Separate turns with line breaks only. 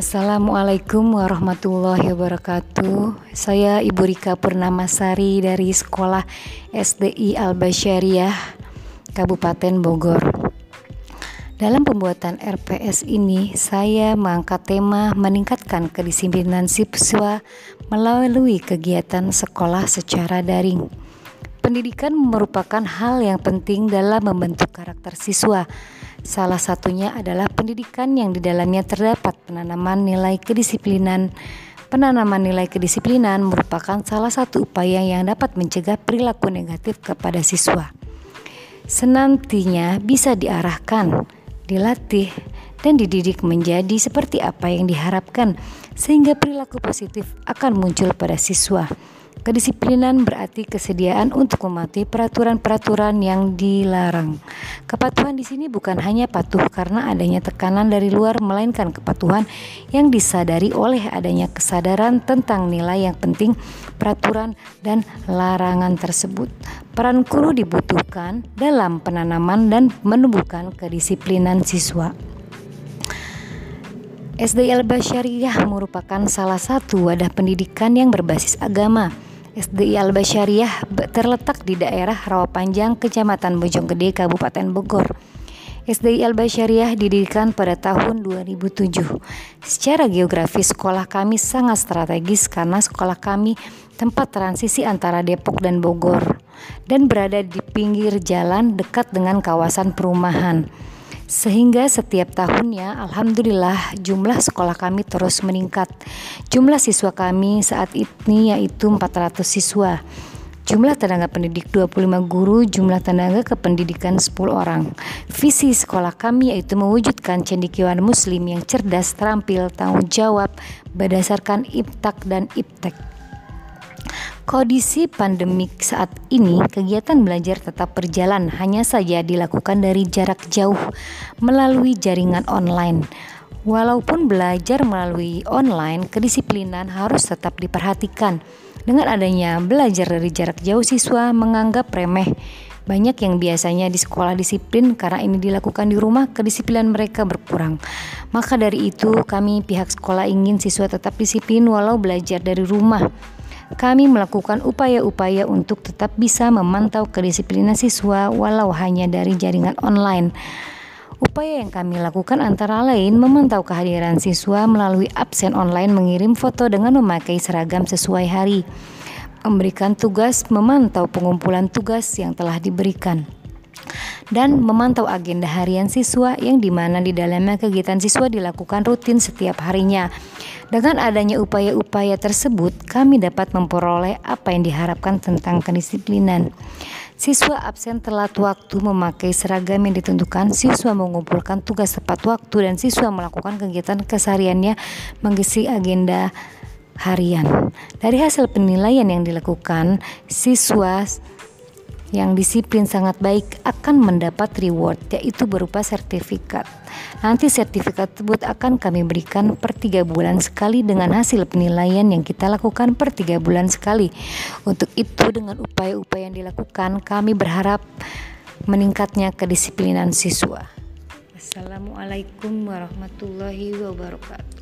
Assalamualaikum warahmatullahi wabarakatuh. Saya Ibu Rika Purnamasari dari Sekolah SDI Al Basyariah Kabupaten Bogor. Dalam pembuatan RPS ini, saya mengangkat tema meningkatkan kedisiplinan siswa melalui kegiatan sekolah secara daring. Pendidikan merupakan hal yang penting dalam membentuk karakter siswa Salah satunya adalah pendidikan yang di dalamnya terdapat penanaman nilai kedisiplinan. Penanaman nilai kedisiplinan merupakan salah satu upaya yang dapat mencegah perilaku negatif kepada siswa. Senantinya bisa diarahkan, dilatih, dan dididik menjadi seperti apa yang diharapkan, sehingga perilaku positif akan muncul pada siswa. Kedisiplinan berarti kesediaan untuk mematuhi peraturan-peraturan yang dilarang. Kepatuhan di sini bukan hanya patuh karena adanya tekanan dari luar, melainkan kepatuhan yang disadari oleh adanya kesadaran tentang nilai yang penting, peraturan, dan larangan tersebut. Peran guru dibutuhkan dalam penanaman dan menumbuhkan kedisiplinan siswa. SDL Basyariah merupakan salah satu wadah pendidikan yang berbasis agama SDI Al Basyariah terletak di daerah Rawapanjang, Kecamatan Bojonggede, Kabupaten Bogor. SDI Al Basyariah didirikan pada tahun 2007. Secara geografis sekolah kami sangat strategis karena sekolah kami tempat transisi antara Depok dan Bogor dan berada di pinggir jalan dekat dengan kawasan perumahan. Sehingga setiap tahunnya alhamdulillah jumlah sekolah kami terus meningkat. Jumlah siswa kami saat ini yaitu 400 siswa. Jumlah tenaga pendidik 25 guru, jumlah tenaga kependidikan 10 orang. Visi sekolah kami yaitu mewujudkan cendikiawan muslim yang cerdas, terampil, tanggung jawab berdasarkan iptak dan iptek. Kondisi pandemik saat ini, kegiatan belajar tetap berjalan, hanya saja dilakukan dari jarak jauh melalui jaringan online. Walaupun belajar melalui online, kedisiplinan harus tetap diperhatikan. Dengan adanya belajar dari jarak jauh, siswa menganggap remeh. Banyak yang biasanya di sekolah disiplin karena ini dilakukan di rumah, kedisiplinan mereka berkurang. Maka dari itu, kami pihak sekolah ingin siswa tetap disiplin walau belajar dari rumah kami melakukan upaya-upaya untuk tetap bisa memantau kedisiplinan siswa walau hanya dari jaringan online. Upaya yang kami lakukan antara lain memantau kehadiran siswa melalui absen online mengirim foto dengan memakai seragam sesuai hari, memberikan tugas memantau pengumpulan tugas yang telah diberikan dan memantau agenda harian siswa yang di mana di dalamnya kegiatan siswa dilakukan rutin setiap harinya. Dengan adanya upaya-upaya tersebut, kami dapat memperoleh apa yang diharapkan tentang kedisiplinan. Siswa absen telat waktu memakai seragam yang ditentukan, siswa mengumpulkan tugas tepat waktu, dan siswa melakukan kegiatan kesehariannya mengisi agenda harian. Dari hasil penilaian yang dilakukan, siswa yang disiplin sangat baik akan mendapat reward yaitu berupa sertifikat. Nanti sertifikat tersebut akan kami berikan per tiga bulan sekali dengan hasil penilaian yang kita lakukan per tiga bulan sekali. Untuk itu dengan upaya-upaya yang dilakukan kami berharap meningkatnya kedisiplinan siswa. Assalamualaikum warahmatullahi wabarakatuh.